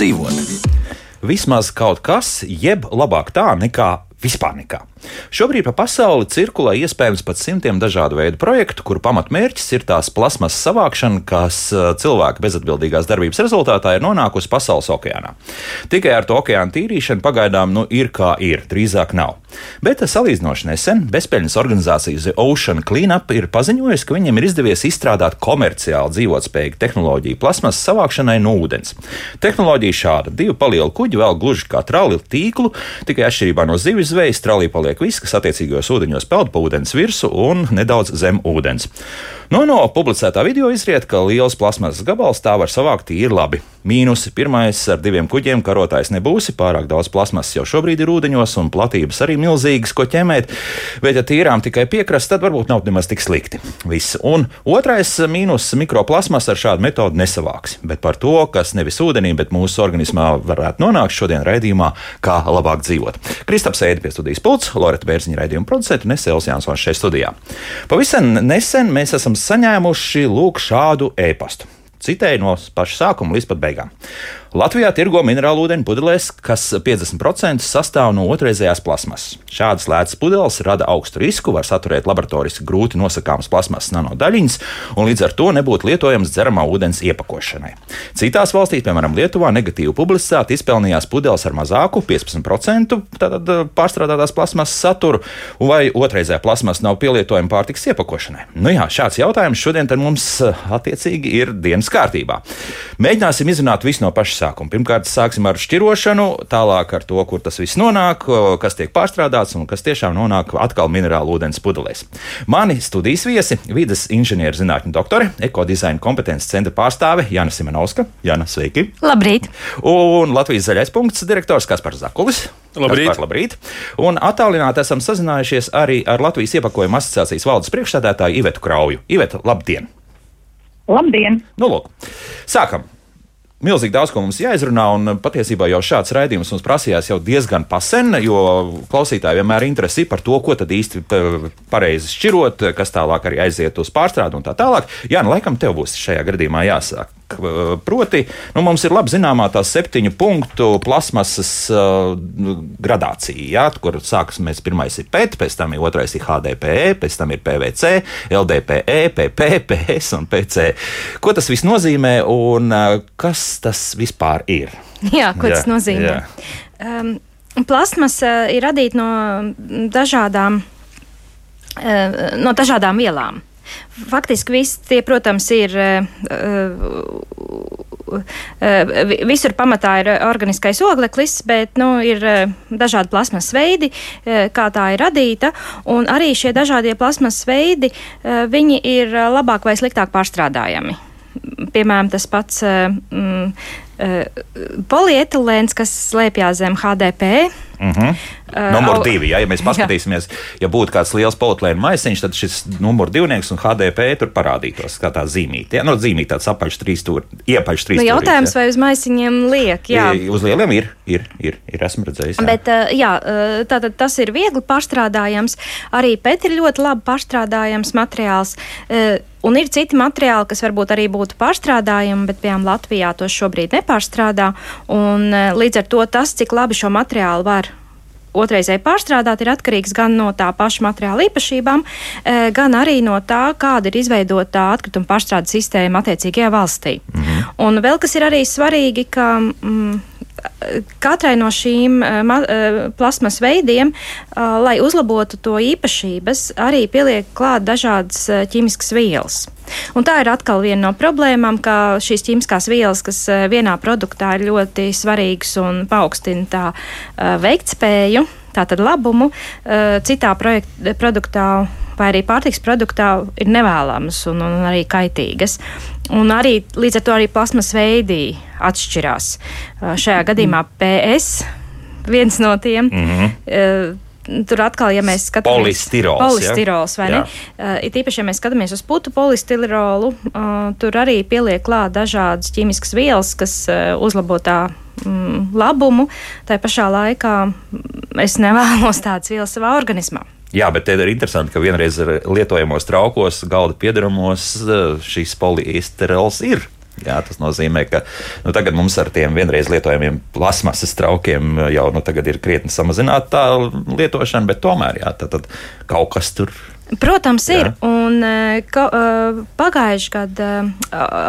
labāk dzīvot. Vismaz kaut kas, jeb labāk tā nekā vispār nekā. Šobrīd pa pasauli cirkulē iespējams pat simtiem dažādu veidu projektu, kuru pamatmērķis ir tās plasmas savākšana, kas uh, cilvēka bezatbildīgās darbības rezultātā ir nonākusi pasaules okeānā. Tikai ar to okeāna tīrīšanu pagaidām nu, ir kā ir, drīzāk nav. Bet salīdzinoši nesen bezpēļņas organizācija The Ocean Cleanup ir paziņojusi, ka viņiem ir izdevies izstrādāt komerciāli dzīvotspējīgu tehnoloģiju plasmas savākšanai no ūdens. Tehnoloģija šāda: divi palieli kuģi vēl gluži kā trali tīklu, tikai atšķirībā no zivs zvejas tralī paliek viss, kas attiecīgajos ūdeņos peld pa ūdens virsmu un nedaudz zem ūdens. No, no publicētā video izriet, ka liels plasmasas gabals tā var savākt tīri labi. Mīnus pirmais ar diviem kuģiem karotājs nebūsi, pārāk daudz plasmasas jau šobrīd ir ūdeņos un platības arī milzīgas, ko ķemēt, bet ja tīrām tikai piekrasts, tad varbūt nav nemaz tik slikti. Viss. Un otrais mīnus - mikroplasmas ar šādu metodu nesavāks, bet par to, kas nevis ūdenī, bet mūsu organismā varētu nonākt šodien raidījumā, kā labāk dzīvot. Kristaps Ēdi pie studijas pults, Loreta Bērziņa raidījuma producenta un es Elsijāns šeit studijā. Pavisam nesen mēs esam saņēmuši lūk šādu ēpastu. Citēju no paša sākuma līdz pat beigām. Latvijā tirgo minerālu ūdeni pudelēs, kas 50% sastāv no otrreizējās plasmasas. Šādas lētas pudeles rada augstu risku, var saturēt laboratoriski grūti nosakāmas plasmasas nanodaļiņas, un līdz ar to nebūtu lietojams dzeramā ūdens iepakošanai. Citās valstīs, piemēram, Lietuvā, negatīvu publicitāti izpelnījās pudeles ar mazāku 15% tātad, pārstrādātās plasmasas saturu, vai otrreizējā plasmasa nav pielietojama pārtiks iepakošanai. Nu jā, šāds jautājums šodien mums attiecīgi ir dienas kārtībā. Mēģināsim izrunāt visu no paša sākuma. Pirmkārt, sāksim ar šķirošanu, tālāk ar to, kur tas viss nonāk, kas tiek pārstrādāts un kas tiešām nonāk atkal minerālu ūdens pudelēs. Mani studijas viesi - vidas inženierzinātņu doktore, ekodizaina kompetences centra pārstāve Jana Simonovska. Jana, sveiki! Labrīt! Un Latvijas zaļais punkts direktors Kaspars Zakulis. Labrīt! Kaspar, labrīt. Un attālināti esam sazinājušies arī ar Latvijas iepakojuma asociācijas valdes priekšsēdētāju Ivetu Krauju. Iveta, labdien! Labdien! Nu, lūk, sākam! Milzīgi daudz ko mums jāizrunā, un patiesībā jau šāds raidījums mums prasījās jau diezgan pasen, jo klausītāji vienmēr interesi par to, ko tad īsti pareizi šķirot, kas tālāk arī aiziet uz pārstrādi un tā tālāk. Jā, nu, laikam tev būs šajā gadījumā jāsāk. Proti, nu, mums ir labi zināmā tā septiņu punktu plasmasas uh, gradācija, jā, kur sākas mēs pirmais ir PET, pēc tam ir otrais ir HDPE, pēc tam ir PVC, LDPE, PP, PS un PC. Ko tas viss nozīmē un uh, kas tas vispār ir? Jā, ko jā, tas nozīmē? Jā. Um, plasmasa ir radīta no dažādām, uh, no dažādām vielām. Faktiski viss tie, protams, ir. Uh, Visur pamatā ir organiskais ogleklis, bet nu, ir dažādi plasmas veidi, kā tā ir radīta. Arī šie dažādie plasmas veidi, ir labāk vai sliktāk pārstrādājami. Piemēram, tas pats mm, polietilēns, kas slēpjas zem HDP. Mm -hmm. Uh, numur divi, ja, ja mēs paskatīsimies, jā. ja būtu kāds liels politlēna maisiņš, tad šis numur divnieks un HDP tur parādītos kā tā zīmīte. Ja? No nu, zīmīte tāds apaļš trīs tur, iepaļš trīs. Nu, jautājums, vai uz maisiņiem liek? Jā. Uz lieliem ir, ir, ir, ir esmu redzējis. Jā. Bet, jā, tātad tas ir viegli pārstrādājams. Arī pēc ir ļoti labi pārstrādājams materiāls. Un ir citi materiāli, kas varbūt arī būtu pārstrādājami, bet, piemēram, Latvijā tos šobrīd nepārstrādā. Un, līdz ar to tas, cik labi šo materiālu var otrreizēji pārstrādāt, ir atkarīgs gan no tā paša materiāla īpašībām, eh, gan arī no tā, kāda ir izveidota atkrituma pārstrādes sistēma attiecīgajā valstī. -hmm. Un vēl kas ir arī svarīgi, ka. Mm, katrai no šīm uh, plasmas veidiem, uh, lai uzlabotu to īpašības, arī pieliek klāt dažādas ķīmiskas vielas. Un tā ir atkal viena no problēmām, ka šīs ķīmiskās vielas, kas vienā produktā ir ļoti svarīgas un paaugstina tā veiktspēju, tātad labumu, citā projekt, produktā vai arī pārtiks produktā ir nevēlamas un, un arī kaitīgas. Un arī līdz ar to arī plasmas veidi atšķirās. Šajā gadījumā PS viens no tiem. Mm -hmm. Tur atkal, ja mēs skatāmies uz polistirols, polistirols vai ne? Uh, īpaši, ja mēs skatāmies uz putu polistirolu, uh, tur arī pieliek klāt dažādas ķīmiskas vielas, kas uh, uzlabo tā mm, labumu. Tā pašā laikā es nevēlos tādas vielas savā organismā. Jā, bet te ir interesanti, ka vienreiz lietojamos traukos, galda piedaramos šīs poliesterols ir. Jā, tas nozīmē, ka nu, tagad mums ar tiem vienreiz lietojamiem plasmasas traukiem jau nu, ir krietni samazināta tā lietošana, bet tomēr jā, tad, tad kaut kas tur Protams, ir. Jā. Un ka, pagājuši gadu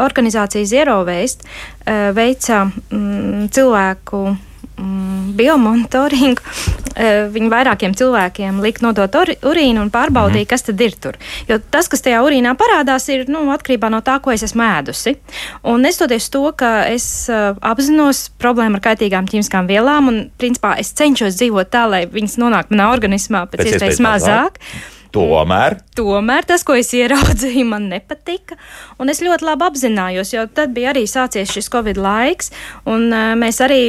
organizācija Zero Waste veica mm, cilvēku mm, biomonitoringu. Viņi vairākiem cilvēkiem lika nodot urīnu un pārbaudīja, mm. kas tad ir tur. Jo tas, kas tajā urīnā parādās, ir nu, atkarībā no tā, ko es esmu ēdusi. Un nestoties to, ka es uh, apzinos problēmu ar kaitīgām ķīmiskām vielām, un principā es cenšos dzīvot tā, lai viņas nonāk manā organismā pēc, pēc iespējas mazāk. mazāk. Tomēr. Tomēr tas, ko es ieraudzīju, man nepatika. Un es ļoti labi apzinājos, jo tad bija arī sācies šis Covid laiks, un uh, mēs arī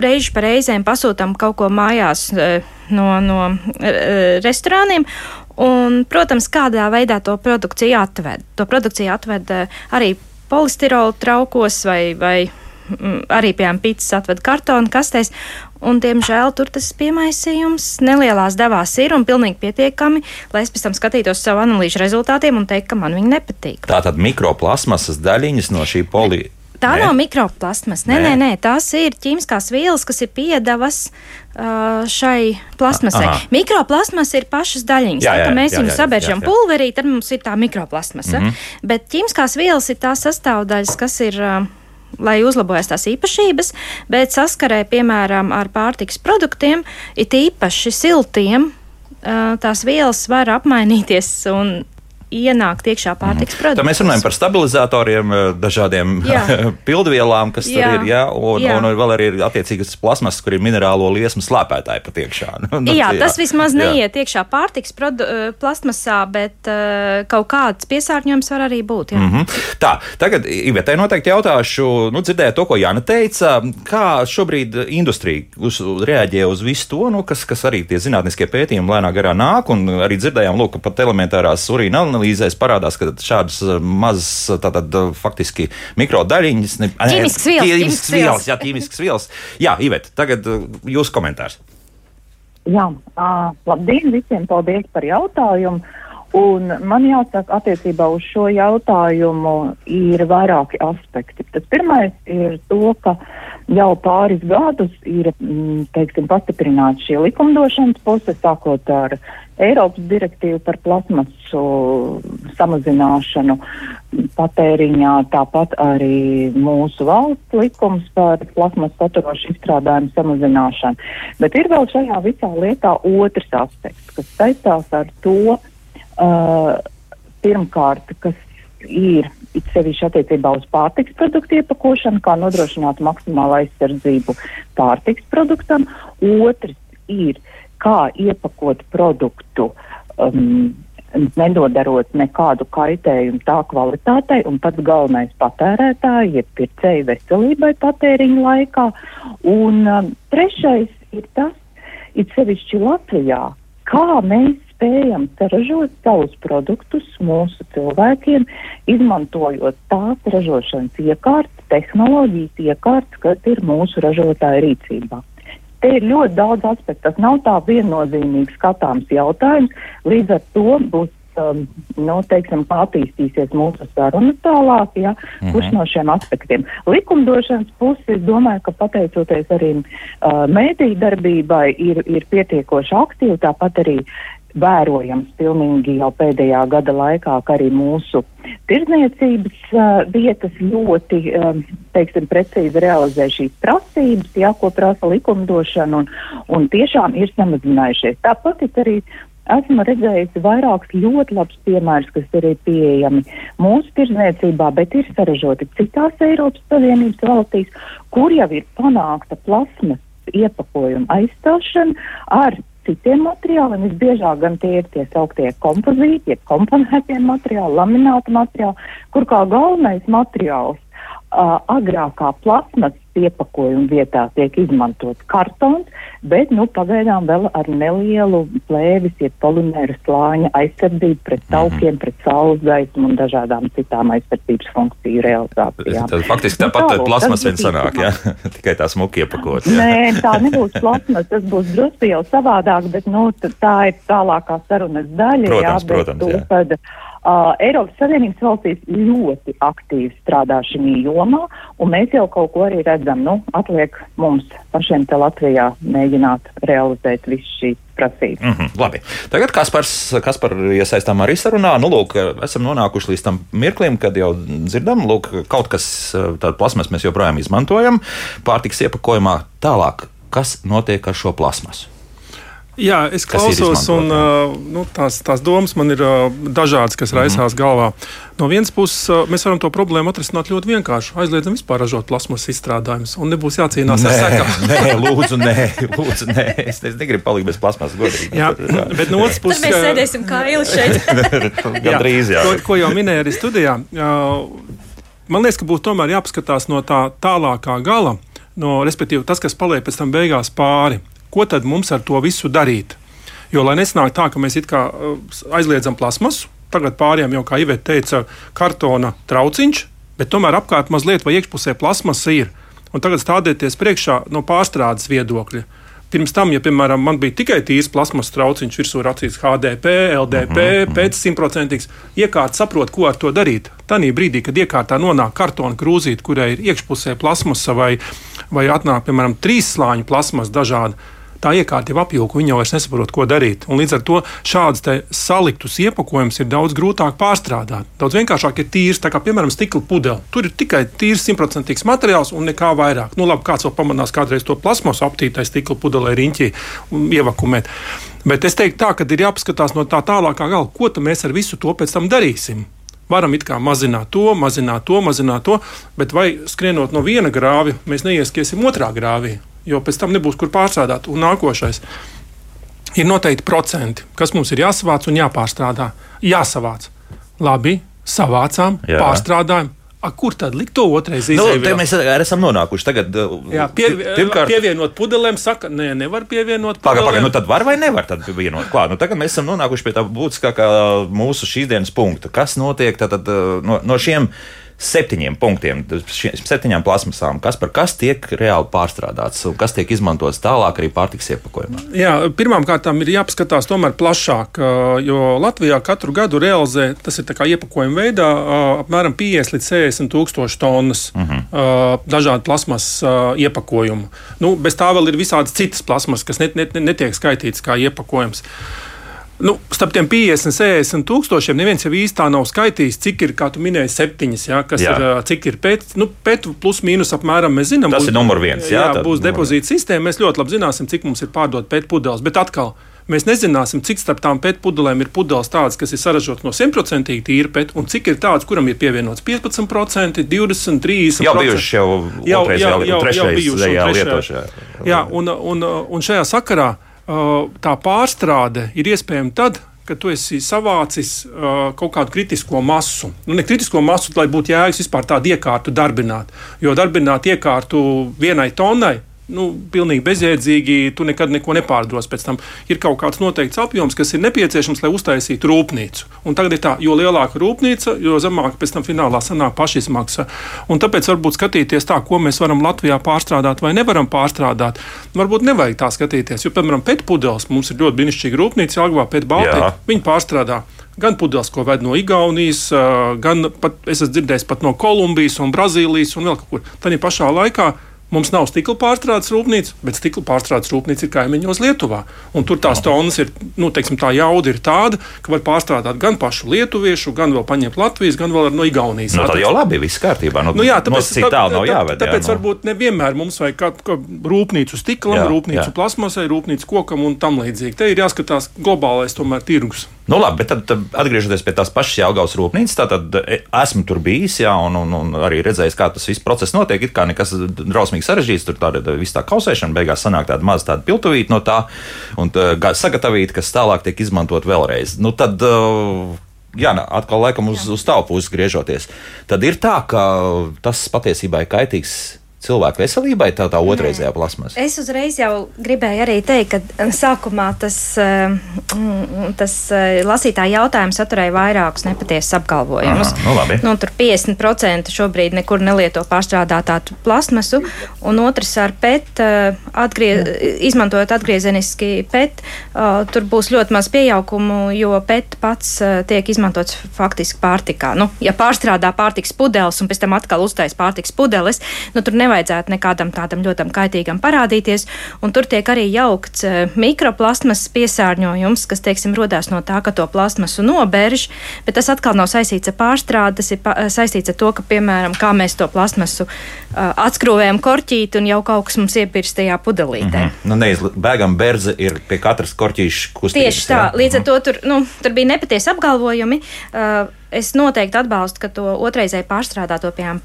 reizi pa reizēm pasūtām kaut ko mājās eh, no, no eh, restorāniem. Un, protams, kādā veidā to produkciju atved. To produkciju atved eh, arī polistirola traukos vai, vai mm, arī, piemēram, pīcis atved kartonu kastēs. Un, diemžēl tur tas piemaisījums nelielās devās ir un pilnīgi pietiekami, lai es pēc tam skatītos savu analīžu rezultātiem un teiktu, ka man viņi nepatīk. Tā tad mikroplasmasas daļiņas no šī poli Tā nē? nav mikroplasmas. Nē, nē, nē, tās ir ķīmiskās vielas, kas ir piedevas uh, šai plasmasai. Aha. Mikroplasmas ir pašas daļiņas. Jā, jā, tad, kad mēs viņu sabēršam pulverī, tad mums ir tā mikroplasmasa. Mm -hmm. Bet ķīmiskās vielas ir tās sastāvdaļas, kas ir. Uh, lai uzlabojas tās īpašības, bet saskarē, piemēram, ar pārtiks produktiem, it īpaši siltiem, tās vielas var apmainīties un ienākt iekšā pārtiks produktos. Tad mēs runājam par stabilizatoriem, eh, dažādiem pildvielām, kas jā. tur ir, jā, un, jā. un vēl arī ir attiecīgas plasmas, kur ir minerālo liesmu slēpētāji pat iekšā. Nu, nu, jā, jā, tas vismaz neiet jā. iekšā pārtiks eh, plasmasā, bet uh, kaut kāds piesārņojums var arī būt. Jā. Mm -hmm. Tā, tagad Ivetē noteikti jautāšu, nu, dzirdēju to, ko Jāna teica, kā šobrīd industrija uz, reaģē uz visu to, nu, kas, kas arī tie zinātniskie pētījumi lēnā garā nāk, un arī dzirdējām, lūk, pat elementārās urīna analīzēs parādās, ka šādas eh, mazas, eh, tātad eh, faktiski mikrodaļiņas, ne, ķīmiskas vielas, ķīmiskas vielas, jā, ķīmiskas vielas. Jā, Ivet, tagad jūsu komentārs. Jā, uh, labdien visiem, paldies par jautājumu. Un man jāsaka, attiecībā uz šo jautājumu ir vairāki aspekti. Tas pirmais ir to, ka jau pāris gadus ir mm, teiksim, pastiprināta šī likumdošanas puse, sākot ar Eiropas direktīvu par plasmasu samazināšanu patēriņā, tāpat arī mūsu valsts likums par plasmasu saturošu izstrādājumu samazināšanu. Bet ir vēl šajā visā lietā otrs aspekts, kas saistās ar to, Uh, pirmkārt, kas ir it sevišķi attiecībā uz pārtiks produktu iepakošanu, kā nodrošināt maksimālu aizsardzību pārtiks produktam. Otrs ir, kā iepakot produktu, um, nedodarot nekādu kaitējumu tā kvalitātei un pats galvenais patērētāji, jeb pircēju veselībai patēriņu laikā. Un um, trešais ir tas, it sevišķi Latvijā, kā mēs spējam saražot savus produktus mūsu cilvēkiem, izmantojot tās ražošanas iekārtas, tehnoloģijas iekārtas, kas ir mūsu ražotāja rīcībā. Te ir ļoti daudz aspektu. Tas nav tā viennozīmīgi skatāms jautājums. Līdz ar to būs um, nu, teiksim, attīstīsies mūsu sarunas tālāk, ja, mm -hmm. kurš no šiem aspektiem. Likumdošanas puses, es domāju, ka pateicoties arī uh, mēdī darbībai, ir, ir pietiekoši aktīvi, tāpat arī vērojams pilnīgi jau pēdējā gada laikā, ka arī mūsu tirdzniecības uh, vietas ļoti, um, teiksim, precīzi realizē šīs prasības, jā, ko prasa likumdošana, un, un tiešām ir samazinājušies. Tāpat arī esmu redzējusi vairākus ļoti labus piemērus, kas arī pieejami mūsu tirdzniecībā, bet ir saražoti citās Eiropas Savienības valstīs, kur jau ir panākta plasmas iepakojuma aizstāšana ar citiem materiāliem. Visbiežāk gan tie ir tie sauktie kompozīti, jeb komponētie materiāli, lamināta materiāli, kur kā galvenais materiāls uh, agrākā plasmas iepakojuma vietā tiek izmantots kartons, bet nu, pagaidām vēl ar nelielu plēvis, ja polimēra slāņa aizsardzību pret mhm. taukiem, mm -hmm. pret saules gaismu un dažādām citām aizsardzības funkciju realizācijām. Tad faktiski tāpat nu, plasmas vien sanāk, jā? Tikai tā smuki iepakot. Jā. Nē, tā nebūs plasmas, tas būs drusku jau savādāk, bet nu, tā ir tālākā sarunas daļa. Protams, jā, protams. Jā. Tad, Uh, Eiropas Savienības valstīs ļoti aktīvi strādā šī jomā, un mēs jau kaut ko arī redzam. Nu, atliek mums pašiem te Latvijā mēģināt realizēt visu šīs prasības. Mm -hmm, labi. Tagad Kaspars, Kaspar iesaistām arī sarunā. Nu, lūk, esam nonākuši līdz tam mirklim, kad jau dzirdam, lūk, kaut kas tādu plasmas mēs joprojām izmantojam pārtiks iepakojumā. Tālāk, kas notiek ar šo plasmasu? Jā, es klausos, un uh, nu, tās, tās domas man ir uh, dažādas, kas raisās mm -hmm. galvā. No vienas puses, uh, mēs varam to problēmu atrisināt ļoti vienkārši. Aizliedzam vispār ražot plasmas izstrādājumus, un nebūs jācīnās nē, ar sekām. nē, lūdzu, nē, lūdzu, nē. Es, es negribu palikt bez plasmas, godīgi. Jā, jā. bet no otras puses, mēs sēdēsim kā īli šeit. Gan drīz, jā. Ko, ko jau minēja arī studijā. Man liekas, ka būtu tomēr jāpaskatās no tā tālākā gala, no, respektīvi tas, kas paliek pēc tam beigās pāri ko tad mums ar to visu darīt? Jo, lai nesnāk tā, ka mēs uh, aizliedzam plasmasu, tagad pārējām jau, kā Iveta teica, kartona trauciņš, bet tomēr apkārt mazliet vai iekšpusē plasmasa ir. Un tagad stādieties priekšā no pārstrādes viedokļa. Pirms tam, ja, piemēram, man bija tikai tīrs plasmas trauciņš, virsū rakstīts HDP, LDP, uh -huh, pēc simtprocentīgs, iekārta saprot, ko ar to darīt. Tanī brīdī, kad iekārtā nonāk kartona krūzīte, kurai ir iekšpusē plasmasa vai, vai atnāk, piemēram, trīs slāņu plasmas dažādi, tā iekārta jau apjūka, viņi jau vairs nesaprot, ko darīt. Un līdz ar to šādus saliktus iepakojumus ir daudz grūtāk pārstrādāt. Daudz vienkāršāk ir tīrs, kā piemēram stikla pudele. Tur ir tikai tīrs simtprocentīgs materiāls un nekā vairāk. Nu, labi, kāds vēl pamanās kādreiz to plasmasu aptītai stikla pudelē riņķī un ievakumēt. Bet es teiktu tā, ka ir jāpaskatās no tā tālākā gala, ko mēs ar visu to pēc tam darīsim. Varam it kā mazināt to, mazināt to, mazināt to, bet vai skrienot no viena grāvja, mēs neieskiesim otrā grāvī jo pēc tam nebūs kur pārstrādāt. Un nākošais ir noteikti procenti, kas mums ir jāsavāc un jāpārstrādā. Jāsavāc. Labi, savācām, Jā. pārstrādājam. A, kur tad likt to otrreiz izdarīt? Nu, mēs arī esam nonākuši. Tagad, Jā, pie, pirmkārt, pievienot pudelēm, saka, nē, nevar pievienot. Pagaidām, paga, nu tad var vai nevar pievienot klāt. Nu, tagad mēs esam nonākuši pie tā būtiskākā mūsu šīs dienas punkta. Kas notiek tad, tad, no, no šiem? Septiņiem punktiem, septiņām plasmasām, kas par kas tiek reāli pārstrādāts un kas tiek izmantots tālāk arī pārtiks iepakojumā? Jā, pirmkārt, ir jāpaskatās tomēr plašāk, jo Latvijā katru gadu realizē, tas ir iepakojuma veidā, apmēram 50 līdz 60 tūkstoši tonnas uh mhm. -huh. dažādu plasmas iepakojumu. Nu, bez tā vēl ir visādas citas plasmas, kas net, net, netiek skaitītas kā iepakojums. Nu, starp tiem 50, 60 tūkstošiem neviens jau īstā nav skaitījis, cik ir, kā tu minēji, septiņas, ja, kas jā. ir, cik ir pēc, nu, pēc plus mīnus apmēram mēs zinām. Tas būs, ir numur viens. Jā, jā būs depozīta sistēma, mēs ļoti labi zināsim, cik mums ir pārdot pēc pudeles, bet atkal. Mēs nezināsim, cik starp tām pētpudelēm ir pudeles tādas, kas ir saražotas no 100% tīra pēta, un cik ir tādas, kuram ir pievienots 15%, 20, 30%. Jau bijuši jau, jau, jau, jau, jau, jau bijuši lietošajā. Jā, un, un, un šajā sakarā tā pārstrāde ir iespējama tad, kad tu esi savācis uh, kaut kādu kritisko masu. Nu, ne kritisko masu, lai būtu jēgas vispār tādu iekārtu darbināt. Jo darbināt iekārtu vienai tonai nu, pilnīgi bezjēdzīgi, tu nekad neko nepārdos. Pēc tam ir kaut kāds noteikts apjoms, kas ir nepieciešams, lai uztaisītu rūpnīcu. Un tagad ir tā, jo lielāka rūpnīca, jo zemāka pēc tam finālā sanāk pašizmaksa. Un tāpēc varbūt skatīties tā, ko mēs varam Latvijā pārstrādāt vai nevaram pārstrādāt. Varbūt nevajag tā skatīties, jo, piemēram, pēc pudeles mums ir ļoti brīnišķīga rūpnīca, Jāgvā pēc Baltijas. Viņi pārstrādā gan pudeles, ko ved no Igaunijas, gan pat, es esmu dzirdējis pat no Kolumbijas un Brazīlijas un vēl kaut kur. Tad pašā laikā Mums nav stikla pārstrādes rūpnīca, bet stikla pārstrādes rūpnīca ir kaimiņos Lietuvā. Un tur tās tonnas ir, nu, teiksim, tā jauda ir tāda, ka var pārstrādāt gan pašu lietuviešu, gan vēl paņemt Latvijas, gan vēl no Igaunijas. Nu, tad jau labi, viss kārtībā. Nu, nu, jā, tāpēc, cik tālu nav jāved. Tāpēc jā, nu. varbūt nevienmēr mums vajag kā, kā rūpnīcu stiklam, jā, rūpnīcu jā. plasmasai, rūpnīcu kokam un tam līdzīgi. Te ir jāskatās globālais tomēr tirgus. Nu, labi, bet tad, tad atgriežoties pie tās pašas Jālgavas rūpnīcas, tad e, esmu tur bijis, jā, un, un, un arī redzējis, kā tas viss process notiek. It kā nekas drausmīgi sarežģīts, tur tāda viss tā kausēšana, beigās sanāk tāda maza tāda piltuvīta no tā, un tā, sagatavīta, kas tālāk tiek izmantot vēlreiz. Nu, tad, Jā, atkal laikam uz, uz tavu pusi griežoties. Tad ir tā, ka tas patiesībā ir kaitīgs cilvēku veselībai, tā tā otrreizējā plasmasa? Es uzreiz jau gribēju arī teikt, ka sākumā tas, tas lasītāja jautājums saturēja vairākus nepatiesus apgalvojumus. Aha, nu labi. nu, tur 50% šobrīd nekur nelieto pārstrādātātu plasmasu, un otrs ar PET, atgriez, izmantojot atgriezeniski PET, tur būs ļoti maz pieaugumu, jo PET pats tiek izmantots faktiski pārtikā. Nu, ja pārstrādā pārtiks pudeles un pēc tam atkal uztais pārtiks pudeles, nu, tur nevajadzētu nekādam tādam ļoti kaitīgam parādīties. Un tur tiek arī jaukts uh, mikroplasmas piesārņojums, kas, teiksim, rodās no tā, ka to plasmasu nobērž, bet tas atkal nav saistīts ar pārstrādi, tas ir pa, saistīts ar to, ka, piemēram, kā mēs to plasmasu uh, atskrūvējam korķīti un jau kaut kas mums iepirst tajā pudelītē. Mm -hmm. nu, neiz, bēgam berze ir pie katras korķīša kustības. Tieši tā, jā? līdz ar mhm. to tur, nu, tur bija nepatiesi apgalvojumi. Uh, es noteikti atbalstu, ka to otrreizēji pārstrādāto, piemēram,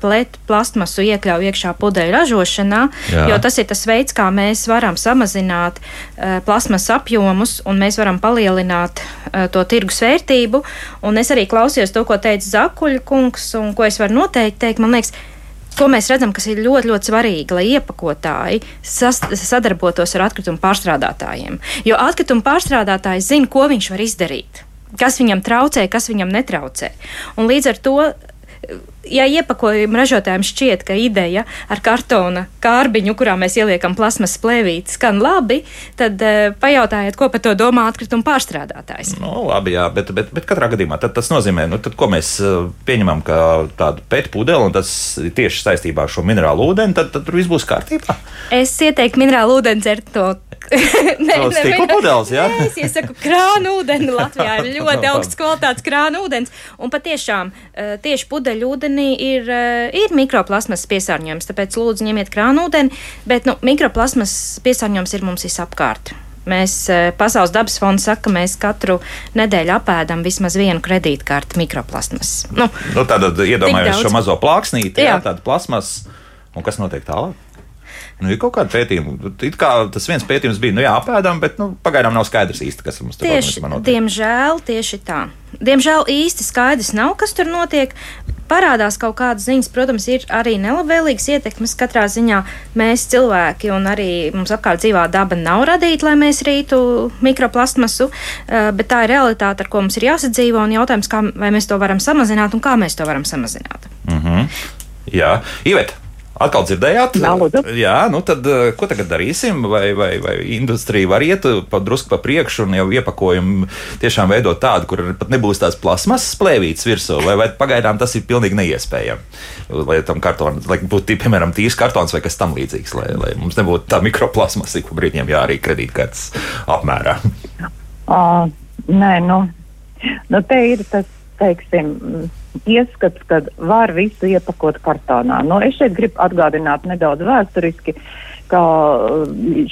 plastmasu iekļauj iekšā pudeļu ražošanā, Jā. jo tas ir tas veids, kā mēs varam samazināt uh, plasmas apjomus un mēs varam palielināt uh, to tirgus vērtību. Un es arī klausījos to, ko teica Zakuļa kungs, un ko es varu noteikti teikt. Man liekas, Ko mēs redzam, kas ir ļoti, ļoti svarīgi, lai iepakotāji sas, sadarbotos ar atkritumu pārstrādātājiem. Jo atkritumu pārstrādātājs zina, ko viņš var izdarīt kas viņam traucē, kas viņam netraucē. Un līdz ar to ja iepakojuma ražotājiem šķiet, ka ideja ar kartona kārbiņu, kurā mēs ieliekam plasmas plēvīti, skan labi, tad uh, pajautājiet, ko par to domā atkrituma pārstrādātājs. Nu, labi, jā, bet, bet, bet katrā gadījumā tas nozīmē, nu, tad, ko mēs uh, pieņemam kā tādu pētu pudeli, un tas tieši saistībā ar šo minerālu ūdeni, tad, tad tur viss būs kārtībā. Es ieteiktu minerālu ūdeni dzert to nē, no stikla pudeles, jā? Nē, es iesaku krānu ūdeni. Latvijā ir ļoti augsts kvalitātes krānu ūdens. Un patiešām eh, tieši pudeļu ūdenī ir, eh, ir mikroplasmas piesārņojums. Tāpēc lūdzu ņemiet krānu ūdeni, bet nu, mikroplasmas piesārņojums ir mums visapkārt. Mēs eh, Pasaules dabas fonds saka, ka mēs katru nedēļu apēdam vismaz vienu kredītkarti mikroplasmas. Nu, nu, tātad iedomājamies šo mazo plāksnīti, jā. Jā, tādu plasmas, un kas notiek tālāk? Nu, ir kaut kāda pētījuma. It kā tas viens pētījums bija, nu jā, apēdam, bet nu, pagaidām nav skaidrs īsti, kas mums tur tieši, diemžēl, tieši tā. Diemžēl īsti skaidrs nav, kas tur notiek. Parādās kaut kādas ziņas, protams, ir arī nelabvēlīgas ietekmes. Katrā ziņā mēs cilvēki un arī mums apkārt dzīvā daba nav radīta, lai mēs rītu mikroplastmasu, eh, bet tā ir realitāte, ar ko mums ir jāsadzīvo. Un jautājums, kā mēs to varam samazināt un kā mēs to varam samazināt. Mm -hmm. Jā, Iveta. Atkal dzirdējāt? Jā, nu tad eh, ko tagad darīsim? Vai, vai, vai industrija var iet pa drusku pa priekšu un jau iepakojumu tiešām veidot tādu, kur pat nebūs tās plasmasas plēvītas virsū, vai, vai pagaidām tas ir pilnīgi neiespējami? Lai tam kartonam, lai būtu, piemēram, tīrs kartons vai kas tam līdzīgs, lai, lai mums nebūtu tā mikroplasmas, ik pa brīdiem jārī kredītkartes apmērā. Uh, nē, nu, nu te ir tas, teiksim, ieskats, ka var visu iepakot kartonā. Nu, es šeit gribu atgādināt nedaudz vēsturiski, ka uh,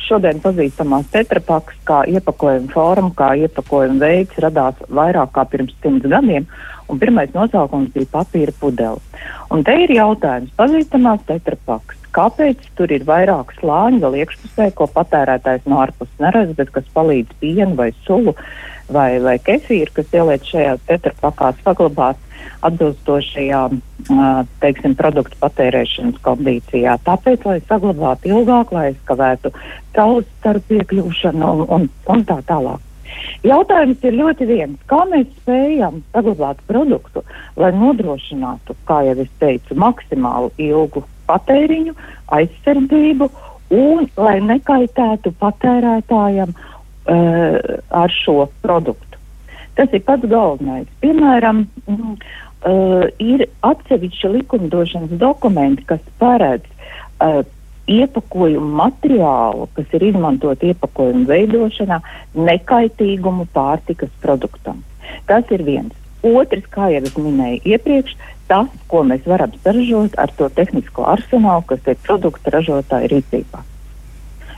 šodien pazīstamās tetrapaks kā iepakojuma forma, kā iepakojuma veids radās vairāk kā pirms simts gadiem, un pirmais nosaukums bija papīra pudele. Un te ir jautājums, pazīstamās tetrapaks, kāpēc tur ir vairāk slāņu vēl iekšpusē, ko patērētājs no ārpuses neredz, bet kas palīdz pienu vai sulu vai, vai kefīru, kas ieliec šajās tetrapakās saglabāt atbilstošajā teiksim, produktu patērēšanas kondīcijā. Tāpēc, lai saglabātu ilgāk, lai aizkavētu caurus starp piekļūšanu un, un, un tā tālāk. Jautājums ir ļoti viens. Kā mēs spējam saglabāt produktu, lai nodrošinātu, kā jau es teicu, maksimālu ilgu patēriņu, aizsardzību un lai nekaitētu patērētājam uh, ar šo produktu. Tas ir pats galvenais. Piemēram, mm, uh, ir atsevišķi likumdošanas dokumenti, kas paredz uh, iepakojumu materiālu, kas ir izmantot iepakojumu veidošanā, nekaitīgumu pārtikas produktam. Tas ir viens. Otrs, kā jau es minēju iepriekš, tas, ko mēs varam saražot ar to tehnisko arsenālu, kas ir produkta ražotāja rīcībā.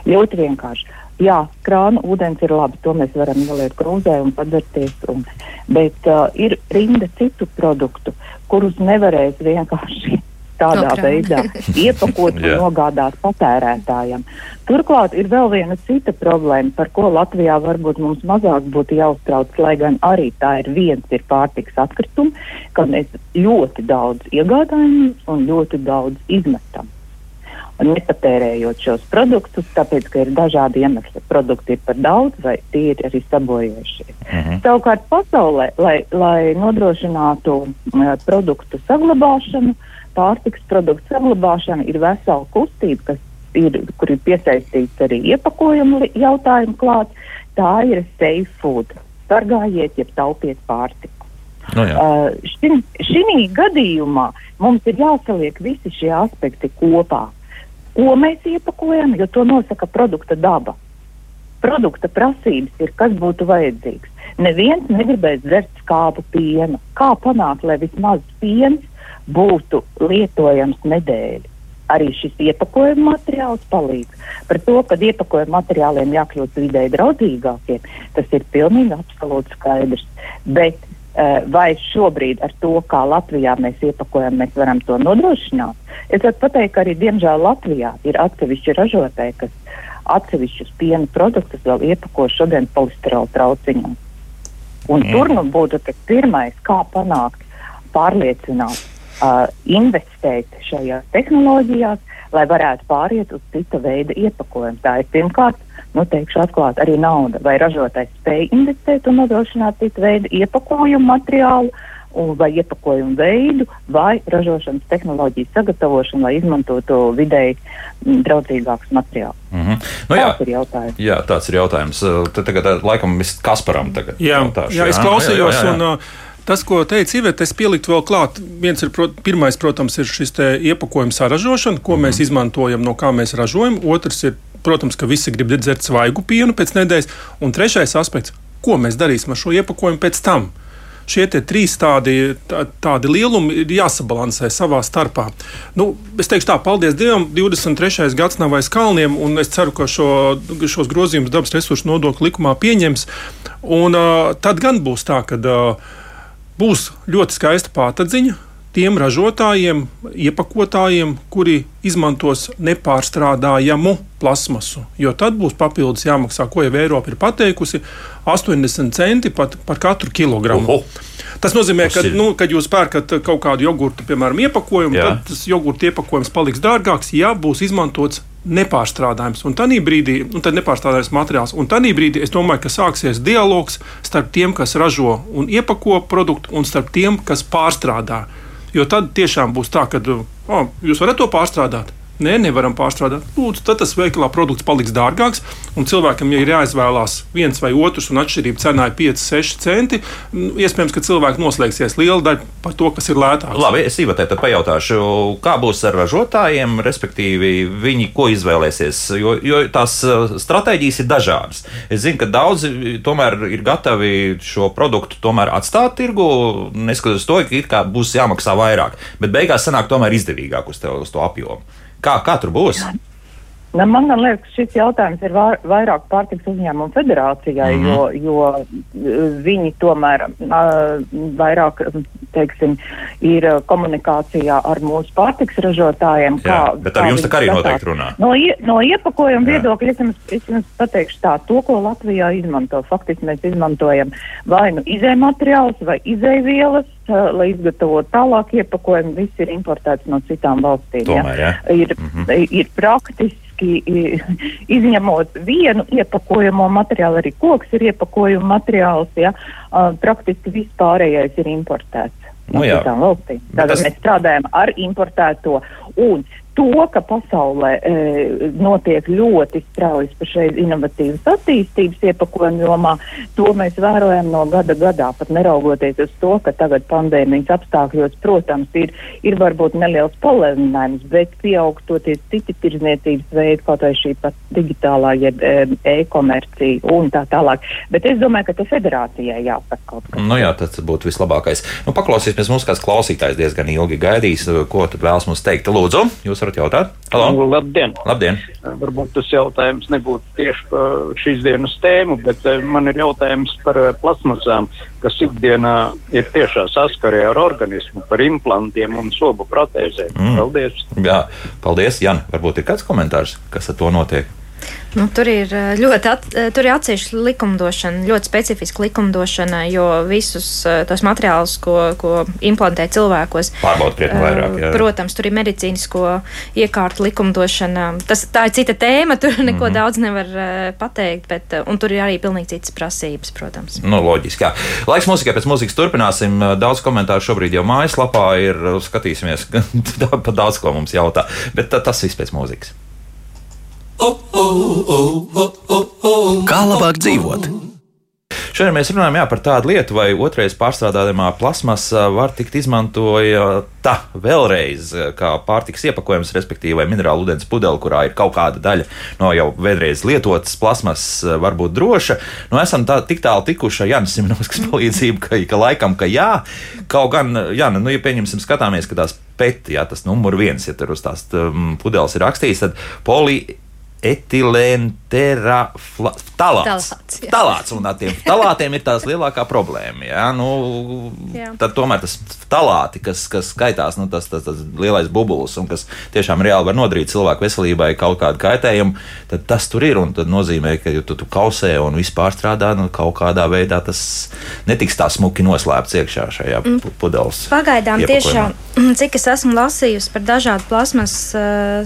Ļoti vienkārši jā, krāna ūdens ir labi, to mēs varam ielikt krūzē un padarties. Un, bet uh, ir rinda citu produktu, kurus nevarēs vienkārši tādā no veidā iepakot un nogādāt patērētājam. Turklāt ir vēl viena cita problēma, par ko Latvijā varbūt mums mazāk būtu jāuztrauc, lai gan arī tā ir viens ir pārtiks atkritumi, ka mēs ļoti daudz iegādājamies un ļoti daudz izmetam. Nepatērējot šos produktus, tāpēc, ka ir dažādi iemesli. Produkti ir par daudz vai tie ir arī sabojošie. Uh -huh. Savukārt pasaulē, lai, lai nodrošinātu uh, produktu saglabāšanu, pārtiks produktu saglabāšanu, ir vesela kustība, kas ir, kur ir piesaistīts arī iepakojuma jautājumu klāts. Tā ir safe food. Sargājiet, ja taupiet pārtiku. No nu uh, Šī gadījumā mums ir jāsaliek visi šie aspekti kopā ko mēs iepakojam, jo to nosaka produkta daba. Produkta prasības ir, kas būtu vajadzīgs. Neviens negribēs dzert skābu pienu. Kā panākt, lai vismaz piens būtu lietojams nedēļu? Arī šis iepakojuma materiāls palīdz. Par to, ka iepakojuma materiāliem jākļūt vidē draudzīgākiem, tas ir pilnīgi absolūti skaidrs. Bet vai šobrīd ar to, kā Latvijā mēs iepakojam, mēs varam to nodrošināt. Es varu pateikt, ka arī diemžēl Latvijā ir atsevišķi ražotāji, kas atsevišķus piena produktus vēl iepako šodien polistirola trauciņos. Un mm. tur nu būtu pirmais, kā panākt, pārliecināt, uh, investēt šajās tehnoloģijās, lai varētu pāriet uz cita veida iepakojumu. Tā ir pirmkārt nu, teikšu atklāti, arī nauda. Vai ražotājs spēj investēt un nodrošināt citu veidu iepakojumu materiālu, un, vai iepakojumu veidu, vai ražošanas tehnoloģiju sagatavošanu, lai izmantotu vidēji draudzīgākus materiālus. Mm -hmm. nu, jā, ir jautājums. Jā, tāds ir jautājums. Tad tagad laikam mēs Kasparam tagad jā, jautāšu. Jā, es klausījos. Jā, jā, jā. Un, uh, Tas, ko teica Iveta, es pieliktu vēl klāt. Viens ir, prot, pirmais, protams, ir šis iepakojuma saražošana, ko mm -hmm. mēs izmantojam, no kā mēs ražojam. Otrs ir protams, ka visi grib dzert svaigu pienu pēc nedēļas. Un trešais aspekts, ko mēs darīsim ar šo iepakojumu pēc tam? Šie trīs tādi, tā, tādi lielumi ir jāsabalansē savā starpā. Nu, es teikšu tā, paldies Dievam, 23. gads nav aiz kalniem, un es ceru, ka šo, šos grozījumus dabas resursu nodokļu likumā pieņems. Un, uh, tad gan būs tā, ka uh, būs ļoti skaista pātadziņa, tiem ražotājiem, iepakotājiem, kuri izmantos nepārstrādājamu plasmasu. Jo tad būs papildus jāmaksā, ko jau Eiropa ir pateikusi, 80 centi pat par katru kilogramu. Oho. Tas nozīmē, ka, nu, kad jūs pērkat kaut kādu jogurtu, piemēram, iepakojumu, Jā. tad tas jogurta iepakojums paliks dārgāks, ja būs izmantots nepārstrādājums. Un tādā brīdī, un tad nepārstrādājums materiāls. Un tādā brīdī es domāju, ka sāksies dialogs starp tiem, kas ražo un iepako produktu, un starp tiem, kas pārstrādā. Jo tad tiešām būs tā, ka oh, jūs varat to pārstrādāt. Nē, nevaram pārstrādāt. Lūdzu, tad tas veikalā produkts paliks dārgāks. Un cilvēkam, ja ir jāizvēlās viens vai otrs, un atšķirība cenā ir 5, 6 centi, nu, iespējams, ka cilvēki noslēgsies liela daļa par to, kas ir lētāk. Labi, es īvatai tad pajautāšu, kā būs ar ražotājiem, respektīvi, viņi ko izvēlēsies, jo, jo tās uh, stratēģijas ir dažādas. Es zinu, ka daudzi tomēr ir gatavi šo produktu tomēr atstāt tirgu, neskatoties to, ka būs jāmaksā vairāk, bet beigās sanāk tomēr izdevīgāk uz, te, uz to apjomu. Kā, kā tur būs? Na, man liekas, šis jautājums ir vairāk pārtiks uzņēmumu federācijai, mm -hmm. jo, jo viņi tomēr uh, vairāk teiksim, ir komunikācijā ar mūsu pārtiks ražotājiem. Jā, kā, bet ar jums tā arī noteikti runā. No, ie, no iepakojuma viedokļa es jums, es jums pateikšu tā, to, ko Latvijā izmanto. Faktiski mēs izmantojam vai nu izējumateriālus vai izēvielas, uh, lai izgatavotu tālāk iepakojumu. Viss ir importēts no citām valstīm. Tomēr, ja? ir, mm -hmm. ir praktiski praktiski izņemot vienu iepakojamo materiālu, arī koks ir iepakojuma materiāls, ja, praktiski viss pārējais ir importēts. No nu, citām valstīm. Tātad tas... mēs strādājam ar importēto un to, ka pasaulē e, notiek ļoti straujas pašreiz inovatīvas attīstības iepakojuma jomā, to mēs vērojam no gada gadā, pat neraugoties uz to, ka tagad pandēmijas apstākļos, protams, ir, ir varbūt neliels palēninājums, bet pieaug toties citi tirzniecības veidi, kaut vai šī pat digitālā jeb e-komercija un tā tālāk. Bet es domāju, ka te federācijai jāsaka kaut kas. Nu jā, tas būtu vislabākais. Nu, paklausīsimies, mums kāds klausītājs diezgan ilgi gaidīs, ko tad vēlas mums teikt. Lūdzu, jūs varat varat jautāt? Halo. Labdien! Labdien. Varbūt tas jautājums nebūtu tieši par šīs dienas tēmu, bet eh, man ir jautājums par eh, plasmasām, kas ikdienā ir tiešā saskarē ar organismu, par implantiem un sobu protēzēm. Mm. Paldies! Jā, paldies, Jan. Varbūt ir kāds komentārs, kas ar to notiek? Nu, tur ir eh, ļoti at, eh, tur ir atsevišķa likumdošana, ļoti specifiska likumdošana, jo visus eh, tos materiālus, ko, ko implantē cilvēkos, pārbauda vairāk. Jā. Protams, tur ir medicīnisko iekārtu likumdošana. Tas, tā ir cita tēma, tur neko mm -hmm. daudz nevar pateikt, bet tur ir arī pilnīgi citas prasības, protams. Nu, loģiski. Jā. Laiks mūzikai pēc mūzikas turpināsim. Daudz komentāru šobrīd jau mājaslapā ir. Skatīsimies, pa daudz ko mums jautā. Bet tas viss pēc mūzikas. Kā labāk dzīvot? Šodien mēs runājam jā, par tādu lietu, vai otrreiz pārstrādājamā plasmasa var tikt izmantota vēlreiz kā pārtiks iepakojums, respektīvi, minerālu ūdens pudele, kurā ir kaut kāda daļa no jau vēlreiz lietotas plasmasas, var būt droša. Nu, esam tā, tik tālu tikuši ar Jānis Simonovskas palīdzību, ka, ka laikam, ka jā, kaut gan, jā, nu, ja pieņemsim, skatāmies, ka tās peti, jā, tas numur viens, ja tur uz tās um, pudeles ir rakstīts, tad poli etilēnteraflāts. Talāts. talāts. Un ar tiem talātiem ir tās lielākā problēma. Jā? Nu, jā. Tad tomēr tas talāti, kas, kas skaitās, nu, tas, tas, tas lielais bubulis, un kas tiešām reāli var nodarīt cilvēku veselībai kaut kādu kaitējumu, tad tas tur ir. Un tas nozīmē, ka, ja tu, tu kausē un viss pārstrādā, nu, kaut kādā veidā tas netiks tā smuki noslēpts iekšā šajā mm. pudeles. Pagaidām tiešām, cik es esmu lasījusi par dažādu plasmas uh,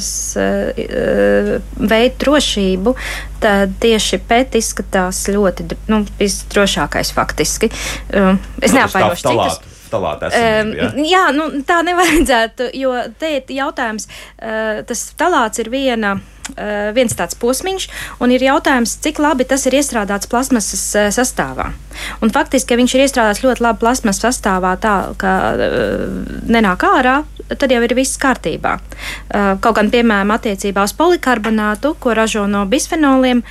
veidu veidu drošību, tad tieši pēc izskatās ļoti nu, visdrošākais faktiski. Um, es nu, neapvainošu citus talāta esamību. Ja? Um, jā, nu, tā nevajadzētu, jo te ir jautājums, uh, tas talāts ir viena. Uh, viens tāds posms, un ir jautājums, cik labi tas ir iestrādāts plasmasas uh, sastāvā. Un faktiski, ja viņš ir iestrādāts ļoti labi plasmasas sastāvā, tā ka uh, nenāk ārā, tad jau ir viss kārtībā. Uh, kaut gan, piemēram, attiecībā uz polikarbonātu, ko ražo no bisfenoliem,